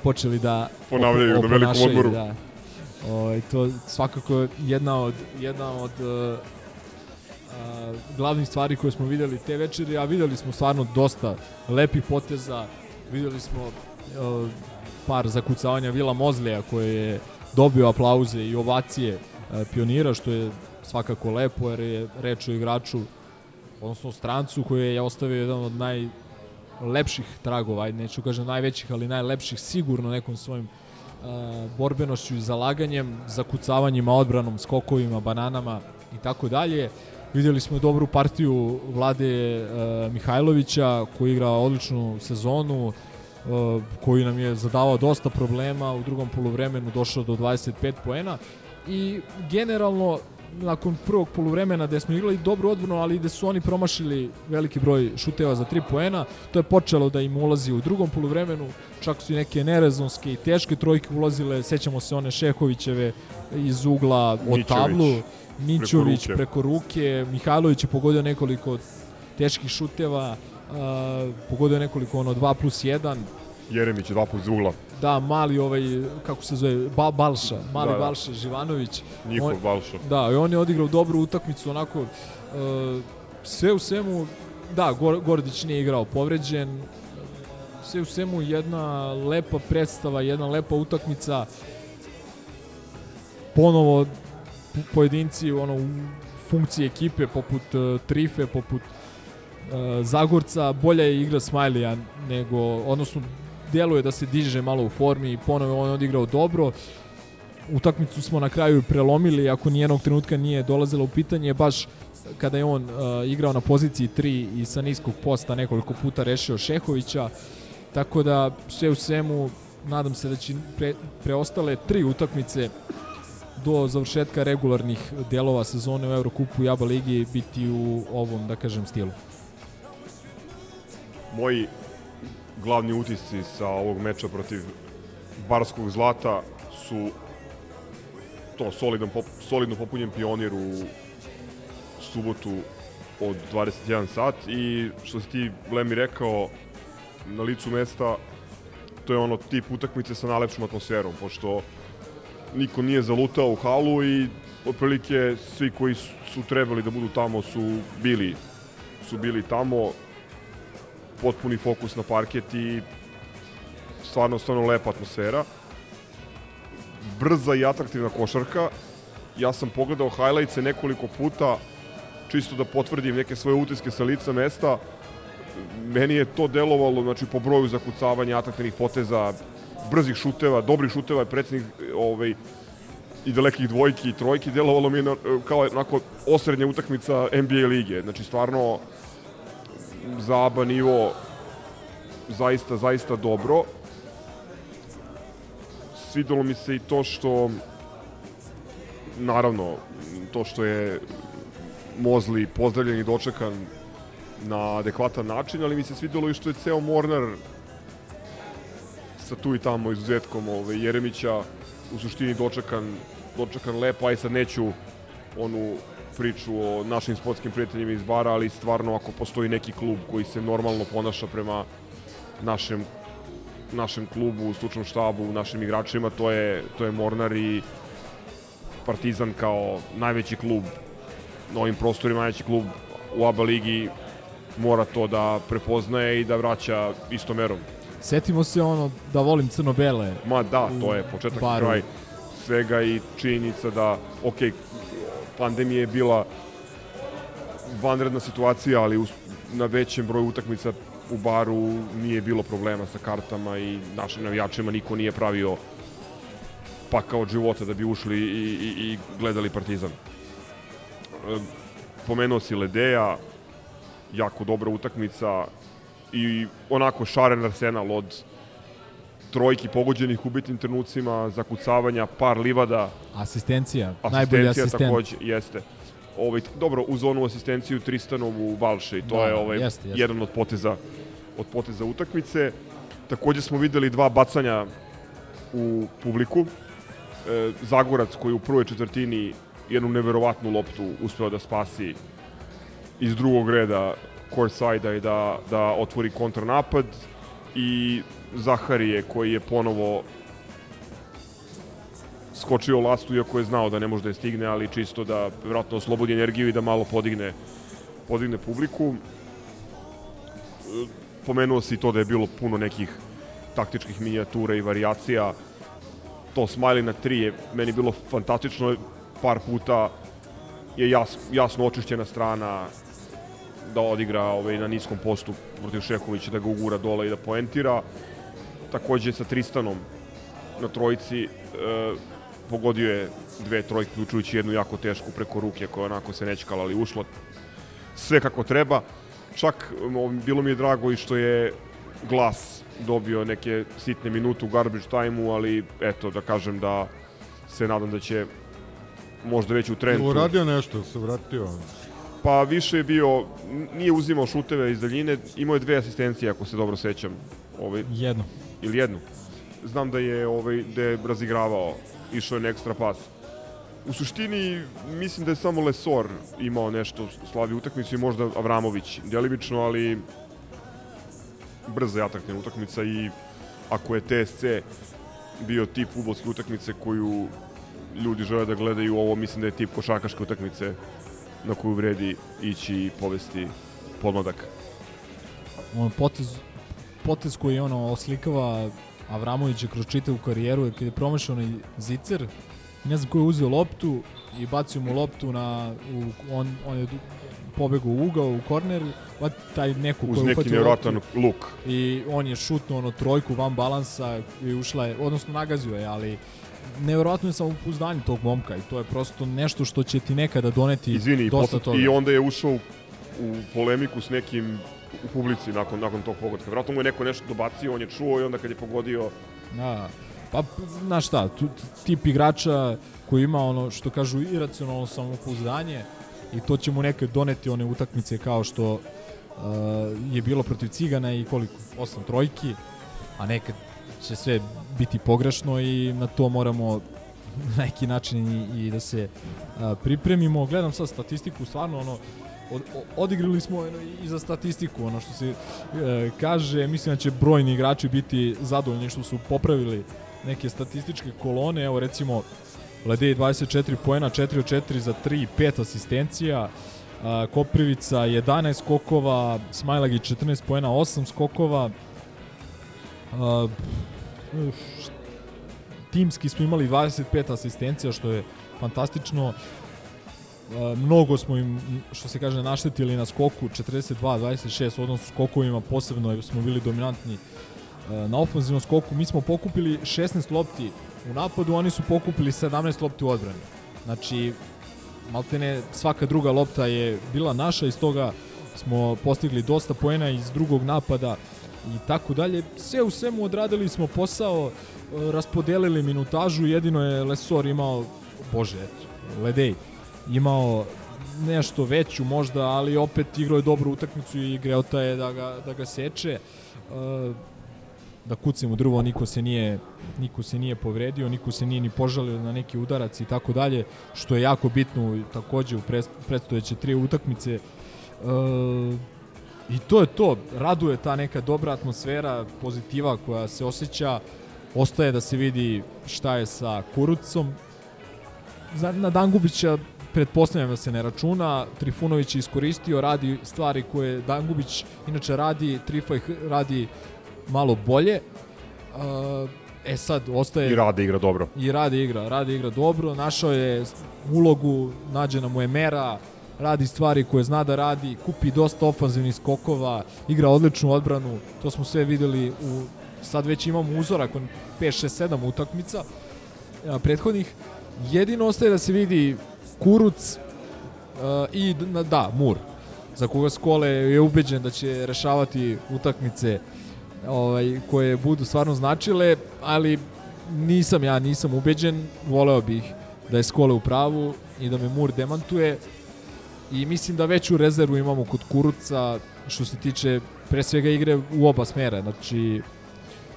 počeli da Ponavljaju na velikom odmoru. Da. Ovaj, to svakako je jedna od, jedna od uh, uh, glavnih stvari koje smo videli te večeri, a videli smo stvarno dosta lepih poteza, videli smo uh, par zakucavanja Vila Mozleja koje je dobio aplauze i ovacije uh, pionira, što je svakako lepo jer je reč o igraču odnosno strancu koji je ostavio jedan od najlepših tragova, ajde neću kažem najvećih, ali najlepših sigurno nekom svojim uh, borbenošću i zalaganjem, zakucavanjima, odbranom, skokovima, bananama i tako dalje. Vidjeli smo dobru partiju Vlade uh, Mihajlovića koji igra odličnu sezonu, uh, koji nam je zadavao dosta problema, u drugom poluvremenu došao do 25 poena i generalno nakon prvog poluvremena gde smo igrali dobru odbranu, ali gde su oni promašili veliki broj šuteva za 3 poena, to je počelo da im ulazi u drugom poluvremenu, čak su i neke nerezonske i teške trojke ulazile, sećamo se one Šehovićeve iz ugla od Mićović. tablu, Mićović Preko ruke. preko ruke, Mihajlović je pogodio nekoliko teških šuteva, uh, pogodio nekoliko ono 2 plus 1, Jeremić, dva put iz ugla. Da, mali ovaj, kako se zove, ba, Balša, mali Da, da. Balša Živanović. Njihov On- Balša. Da, i on je odigrao dobru utakmicu, onako, uh, sve u svemu, da, Gor, Gordić nije igrao povređen, sve u svemu jedna lepa predstava, jedna lepa utakmica. Ponovo pojedinci ono, u funkciji ekipe poput uh, Trife, poput uh, Zagorca, bolja je igra Smajlija nego, odnosno deluje da se diže malo u formi i ponovo je on odigrao dobro. Utakmicu smo na kraju prelomili, ako nijednog trenutka nije dolazila u pitanje, baš kada je on uh, igrao na poziciji 3 i sa niskog posta nekoliko puta rešio Šehovića. Tako da sve u svemu nadam se da će pre, preostale tri utakmice do završetka regularnih delova sezone u Eurokupu i ABA ligi biti u ovom, da kažem, stilu. Moji glavni utisci sa ovog meča protiv Barskog zlata su to solidan, pop, solidno popunjen pionir u subotu od 21 sat i što si ti Lemi rekao na licu mesta to je ono tip utakmice sa najlepšom atmosferom pošto niko nije zalutao u halu i otprilike svi koji su, trebali da budu tamo su bili su bili tamo potpuni fokus na parket i stvarno, stvarno lepa atmosfera. Brza i atraktivna košarka. Ja sam pogledao highlightse nekoliko puta, čisto da potvrdim neke svoje utiske sa lica mesta. Meni je to delovalo, znači, po broju zakucavanja, atraktivnih poteza, brzih šuteva, dobrih šuteva, predsednik ovaj, i dalekih dvojki i trojki, delovalo mi je na, kao onako osrednja utakmica NBA lige. Znači, stvarno, za ABA nivo zaista, zaista dobro. Svidelo mi se i to što naravno, to što je Mozli pozdravljen i dočekan na adekvatan način, ali mi se svidelo i što je ceo Mornar sa tu i tamo izuzetkom ove, Jeremića u suštini dočekan, dočekan lepo, aj sad neću onu priču o našim sportskim prijateljima iz bara, ali stvarno ako postoji neki klub koji se normalno ponaša prema našem našem klubu, stručnom štabu, našim igračima, to je, to je Mornar i Partizan kao najveći klub na ovim prostorima, najveći klub u ABA ligi mora to da prepoznaje i da vraća istom merom. Setimo se ono da volim crno-bele. Ma da, to je početak i kraj svega i činjenica da, ok, pandemija je bila vanredna situacija, ali na većem broju utakmica u baru nije bilo problema sa kartama i našim navijačima niko nije pravio pakao od života da bi ušli i, i, i gledali Partizan. E, Pomenuo si Ledeja, jako dobra utakmica i onako šaren arsenal od trojki pogođenih u bitnim trenucima, zakucavanja, par livada, Asistencija, najbolji asistencija asistent. takođe, jeste. Ovaj, dobro, uz onu asistenciju Tristanovu u Balši, to Da, je ovaj, jeste, jeste. jedan od poteza, od poteza utakmice. Takođe smo videli dva bacanja u publiku. E, Zagorac koji u prvoj četvrtini jednu neverovatnu loptu uspeo da spasi iz drugog reda courtside-a i da, da otvori kontranapad i Zaharije koji je ponovo skočio lastu iako je znao da ne može da je stigne, ali čisto da vjerojatno oslobodi energiju i da malo podigne, podigne publiku. Pomenuo si to da je bilo puno nekih taktičkih minijatura i variacija. To smiley na tri je meni bilo fantastično. Par puta je jas, jasno očišćena strana da odigra ovaj, na niskom postu protiv Šekovića, da ga ugura dole i da poentira. Takođe sa Tristanom na trojici e, pogodio je dve trojke, uključujući jednu jako tešku preko ruke koja onako se nećkala, ali ušla sve kako treba. Čak bilo mi je drago i što je glas dobio neke sitne minute u garbage time-u, ali eto da kažem da se nadam da će možda već u trendu. uradio nešto, se vratio. Pa više je bio, nije uzimao šuteve iz daljine, imao je dve asistencije ako se dobro sećam. Ovaj, Jedno. ili jednu. Znam da je ovaj da je razigravao, išao je na ekstra pas. U suštini mislim da je samo Lesor imao nešto slabi utakmicu i možda Avramović delimično, ali brza i atraktivna utakmica i ako je TSC bio tip futbolske utakmice koju ljudi žele da gledaju, ovo mislim da je tip košarkaške utakmice na koju vredi ići i povesti podmladak. On potez, potez koji ono oslikava Avramovića kroz čitavu karijeru je kada je promašao onaj zicer, ne znam ko je uzeo loptu i bacio mu loptu na, u, on, on je pobegao u ugao, u korner, pa taj neko Uz neki loptu luk. i on je šutnuo ono trojku van balansa i ušla je, odnosno nagazio je, ali nevjerojatno je samopouzdanje tog momka i to je prosto nešto što će ti nekada doneti Izvini, dosta posle- toga. i onda je ušao u, u polemiku s nekim u publici nakon, nakon tog pogotka. Vratno mu je neko nešto dobacio, on je čuo i onda kad je pogodio, Da. Pa, znaš šta, tu, tip igrača koji ima ono što kažu iracionalno samopouzdanje i to će mu nekad doneti one utakmice kao što uh, je bilo protiv Cigana i koliko? Osam trojki, a nekad će sve biti pogrešno i na to moramo na neki način i, i da se a, pripremimo. Gledam sad statistiku, stvarno ono, od, odigrali smo ono, i za statistiku, ono što se e, kaže, mislim da će brojni igrači biti zadovoljni što su popravili neke statističke kolone, evo recimo Ledej 24 poena, 4 od 4 za 3, 5 asistencija, a, Koprivica 11 skokova, Smajlagić 14 poena, 8 skokova, uf, timski smo imali 25 asistencija, što je fantastično. Mnogo smo im, što se kaže, naštetili na skoku 42-26, odnosno skokovima posebno smo bili dominantni na ofenzivnom skoku. Mi smo pokupili 16 lopti u napadu, oni su pokupili 17 lopti u odbrani. Znači, maltene svaka druga lopta je bila naša i stoga smo postigli dosta poena iz drugog napada i tako dalje. Sve u svemu odradili smo posao, e, raspodelili minutažu, jedino je Lesor imao, bože, eto, Ledej, imao nešto veću možda, ali opet igrao je dobru utakmicu i Greota je da ga, da ga seče. E, da kucim u drvo, niko se nije niko se nije povredio, niko se nije ni požalio na neki udarac i tako dalje, što je jako bitno takođe u predstojeće tri utakmice. E, I to je to, raduje ta neka dobra atmosfera, pozitiva koja se osjeća, ostaje da se vidi šta je sa Kurucom. Na Dangubića pretpostavljam da se ne računa, Trifunović je iskoristio, radi stvari koje Dangubić inače radi, Trifaj radi malo bolje. Uh, e sad, ostaje... i rade igra dobro. I radi igra, radi igra dobro, našao je ulogu, nađena mu je mera, radi stvari koje zna da radi, kupi dosta ofanzivnih skokova, igra odličnu odbranu, to smo sve videli u sad već imamo uzorak od 5, 6, 7 utakmica a, prethodnih. Jedino ostaje da se vidi Kuruc a, i da, Mur, za koga Skole je ubeđen da će rešavati utakmice ovaj, koje budu stvarno značile, ali nisam ja, nisam ubeđen, voleo bih da je Skole u pravu i da me Mur demantuje i mislim da veću rezervu imamo kod Kuruca što se tiče pre svega igre u oba smera, znači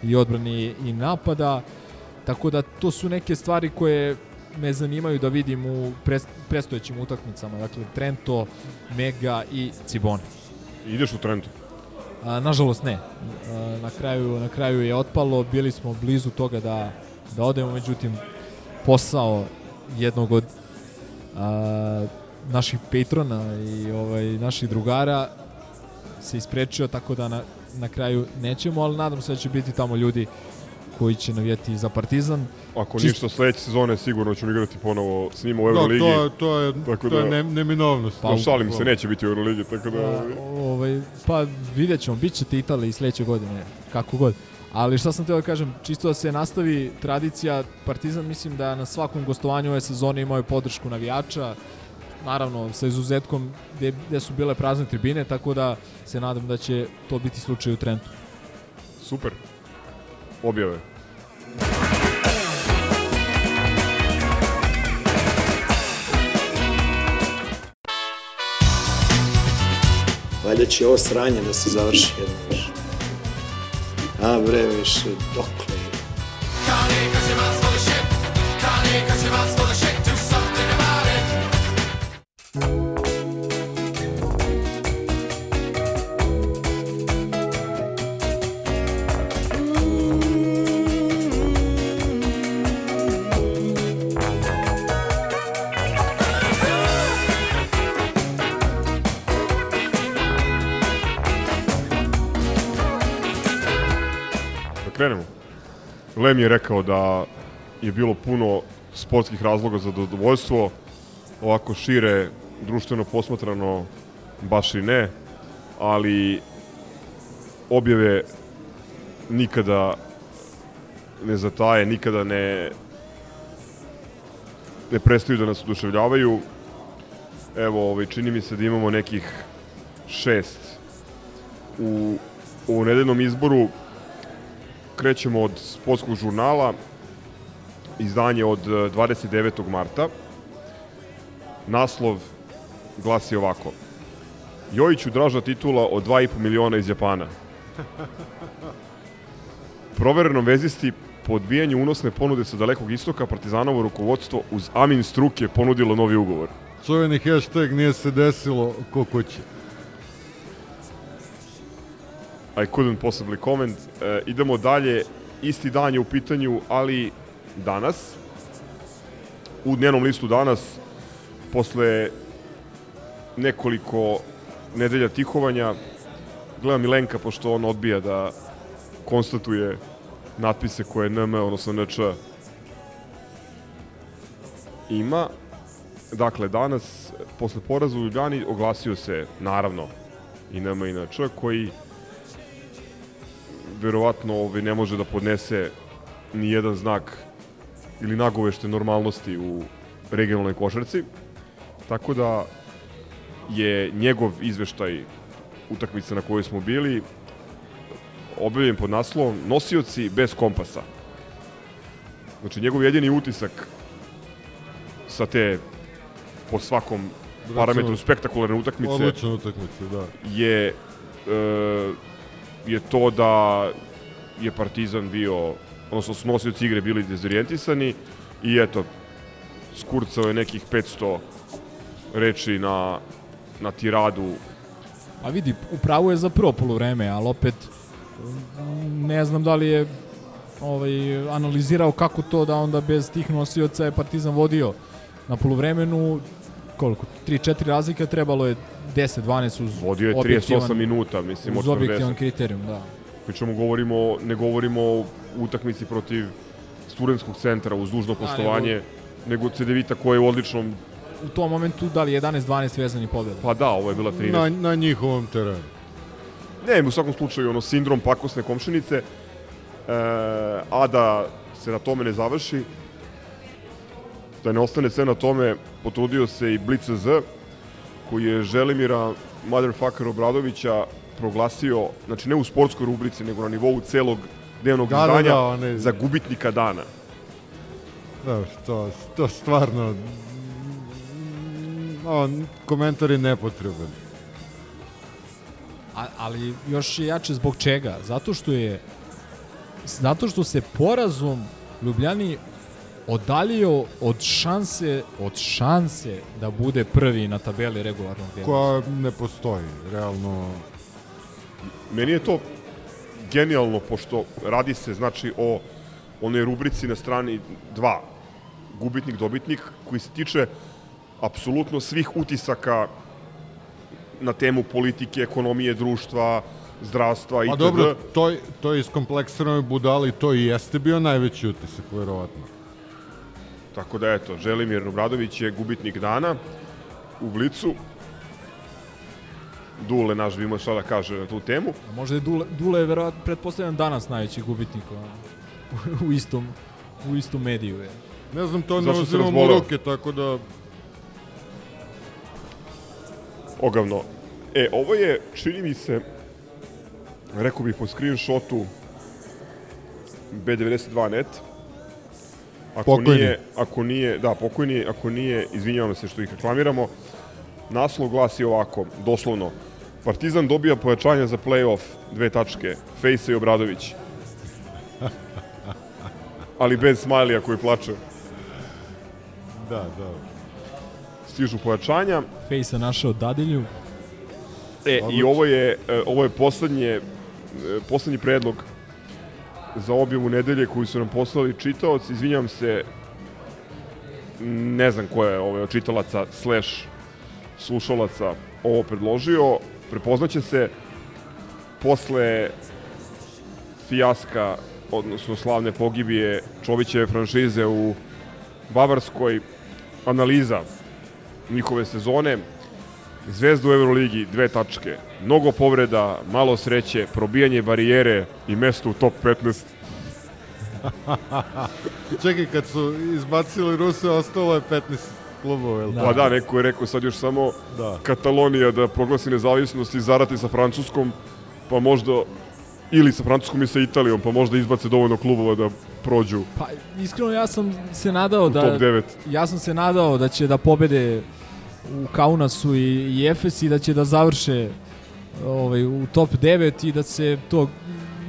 i odbrani i napada, tako da to su neke stvari koje me zanimaju da vidim u pres- prestojećim utakmicama, dakle Trento, Mega i Cibone. Ideš u Trentu. A, nažalost ne. A, na kraju na kraju je otpalo, bili smo blizu toga da da odemo, međutim posao jednog od a, naših patrona i ovaj naših drugara se isprečio tako da na, na kraju nećemo, ali nadam se da će biti tamo ljudi koji će navijati za Partizan. Ako Čist- ništa sledeće sezone sigurno ćemo igrati ponovo s njima u Da, Euroligi. to, je- to je, Tako to je da- ne, neminovnost. Pa, šalim se, neće biti u Euroligi, tako da... A, ovaj, pa vidjet ćemo, bit ćete Italiji sledeće godine, kako god. Ali šta sam teo da kažem, čisto da se nastavi tradicija, Partizan mislim da na svakom gostovanju ove sezone imaju podršku navijača, naravno sa izuzetkom gde, gde su bile prazne tribine, tako da se nadam da će to biti slučaj u Trentu. Super. Objave. Valjda će ovo sranje da se završi jedno više. A bre, više, dokle je? krenemo? Lem je rekao da je bilo puno sportskih razloga za zadovoljstvo, ovako šire, društveno posmatrano, baš i ne, ali objave nikada ne zataje, nikada ne ne prestaju da nas oduševljavaju. Evo, ovaj, čini mi se da imamo nekih šest u, u nedeljnom izboru. Krećemo od sportskog žurnala, izdanje od eh, 29. marta. Naslov glasi ovako. Jojiću draža titula od 2,5 miliona iz Japana. Proverenom vezisti po odbijanju unosne ponude sa dalekog istoka Partizanovo rukovodstvo uz Amin struke ponudilo novi ugovor. Čuveni hashtag nije se desilo ko kuće. I couldn't possibly comment. E, idemo dalje. Isti dan je u pitanju, ali danas, u dnevnom listu danas, posle nekoliko nedelja tihovanja, gledam Milenka, pošto on odbija da konstatuje natpise koje NM, odnosno NČ ima. Dakle, danas, posle poraza u Ljubljani, oglasio se, naravno, i NM i NČ, koji verovatno ovaj, ne može da podnese ni jedan znak ili nagovešte normalnosti u regionalnoj košarci. Tako da je njegov izveštaj utakmice na kojoj smo bili objavljen pod naslovom Nosioci bez kompasa. Znači, njegov jedini utisak sa te po svakom parametru spektakularne utakmice Odlična utakmica, da. je e, je to da je Partizan bio, odnosno su nosioci igre bili dezorijentisani i eto, skurcao je nekih 500 reči na, na tiradu. A vidi, upravo je za prvo polovreme, ali opet ne znam da li je ovaj, analizirao kako to da onda bez tih nosioca je Partizan vodio na polovremenu koliko, 3-4 razlika, trebalo je 10-12 uz Vodio je 38 objektivan- minuta, mislim, uz od 40. objektivan kriterijum, da. Pričamo, govorimo, ne govorimo o utakmici protiv studentskog centra uz dužno poštovanje, nego Cedevita koja je u odličnom, U tom momentu da li 11-12 vezani pobjeda? pa da, ovo je bila 13. Na, na njihovom terenu. Ne, u svakom slučaju, ono, sindrom pakosne komšinice, e, a da se na tome ne završi, da ne ostane sve na tome, potrudio se i Blitz Z, koji je Želimira motherfucker Obradovića proglasio, znači ne u sportskoj rubrici, nego na nivou celog dnevnog Da, da, izdanja, da, one- za gubitnika dana. Da, to, to stvarno... On, komentar je nepotreban. A, ali još je jače zbog čega? Zato što je zato što se porazom Ljubljani odaljio od šanse od šanse da bude prvi na tabeli regularnog dela. Koja ne postoji, realno. Meni je to genijalno, pošto radi se, znači, o onoj rubrici na strani 2, gubitnik, dobitnik, koji se tiče apsolutno svih utisaka na temu politike, ekonomije, društva, zdravstva Pa itd. dobro, to, to je iskompleksirano budali, to i jeste bio najveći utisak, verovatno. Tako da, eto, Želimir Obradović je gubitnik dana u Blicu. Dule, naš, bi imao šta da kaže na tu temu. A možda je Dule, Dule je verovatno pretpostavljam danas najveći gubitnik ono, u istom u istom mediju je. Ne znam, to ne uzimam u ruke, tako da... Ogavno. E, ovo je, čini mi se, rekao bih po screenshotu B92.net. Ako Pokojni. nije, ako nije, da, pokojni, ako nije, izvinjavam se što ih reklamiramo, naslov glasi ovako, doslovno, Partizan dobija pojačanje za play-off, dve tačke, Fejsa i Obradović. Ali bez smajlija koji plače. Da, da. Stižu pojačanja, Fejsa našao dadilju. E, i Odlično. ovo je, e, ovo je poslednje, e, poslednji predlog za objavu nedelje koju su nam poslali čitaoci. Izvinjam se, ne znam ko je ovaj, čitalaca slash slušalaca ovo predložio. Prepoznaće se posle fijaska odnosno slavne pogibije Čovićeve franšize u Bavarskoj. Analiza njihove sezone. Zvezda u Euroligi, dve tačke. Mnogo povreda, malo sreće, probijanje barijere i mesto u top 15. Čekaj, kad su izbacili Ruse, ostalo je 15 klubova, jel? Pa da, neko je rekao sad još samo Da. Katalonija da proglasi nezavisnost i zarati sa Francuskom, pa možda ili sa Francuskom i sa Italijom, pa možda izbace dovoljno klubova da prođu Pa iskreno ja sam se nadao u da top 9. ja sam se nadao da će da pobede u Kaunasu i, i Efes i da će da završe ovaj, u top 9 i da se to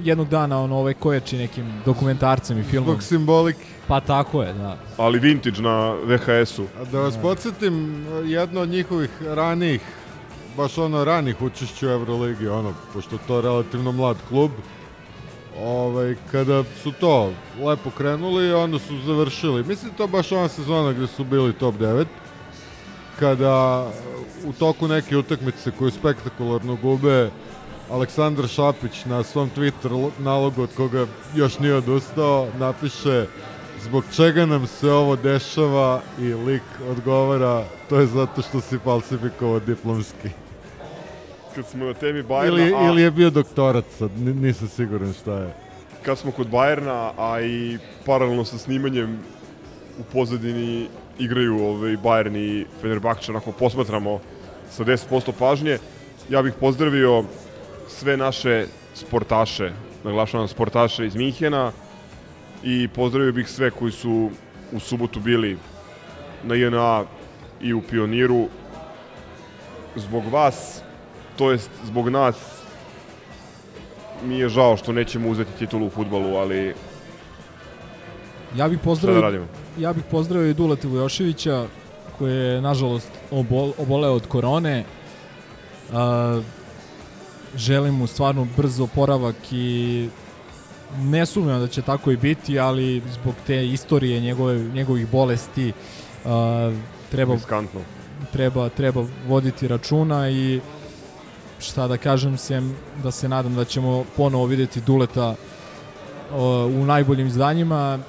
jednog dana ono ovaj kojači nekim dokumentarcem i filmom. Zbog simbolike. Pa tako je, da. Ali vintage na VHS-u. A da vas podsjetim, jedno od njihovih ranijih, baš ono ranih učešća u Euroligi, ono, pošto je to relativno mlad klub, ovaj, kada su to lepo krenuli, onda su završili. Mislim to baš ona sezona gde su bili top 9, kada u toku neke utakmice koju spektakularno gube, Aleksandar Šapić na svom Twitter nalogu od koga još nije odustao, napiše zbog čega nam se ovo dešava i lik odgovara to je zato što si falsifikovao diplomski. Kad smo na temi Bajerna, Ili, a ili je bio doktorat sad, ni- nisam siguran šta je. kad smo kod Bajerna, a i paralelno sa snimanjem u pozadini igraju ovaj Bayern i Fenerbahče, onako posmatramo sa 10% pažnje, ja bih pozdravio sve naše sportaše, naglašavam sportaše iz Minhena i pozdravio bih sve koji su u subotu bili na INA i u Pioniru. Zbog vas, to jest zbog nas mi je žao što nećemo uzeti titulu u futbalu, ali Ja bih da pozdravio radimo? ja bih pozdravio i Duleta Vujoševića koji je nažalost obol, oboleo od korone. A, želim mu stvarno brzo oporavak i ne sumnjam da će tako i biti, ali zbog te istorije njegove, njegovih bolesti a, treba, Riskantno. treba, treba voditi računa i šta da kažem sem da se nadam da ćemo ponovo videti Duleta o, u najboljim izdanjima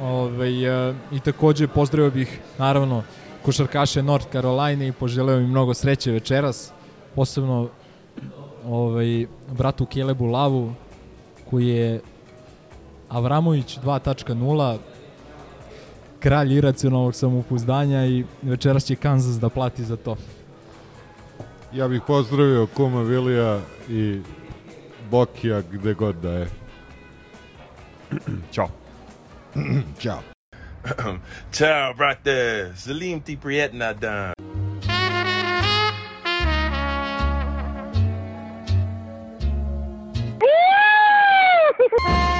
Ove, e, I takođe pozdravio bih naravno košarkaše North Carolina i poželeo im mnogo sreće večeras. Posebno ovaj, bratu Kelebu Lavu koji je Avramović 2.0 kralj iracionalnog samopouzdanja i večeras će Kansas da plati za to. Ja bih pozdravio Kuma Vilija i Bokija gde god da je. Ćao. Ciao. Ciao, right there. Salim ti prietna dan. Woo!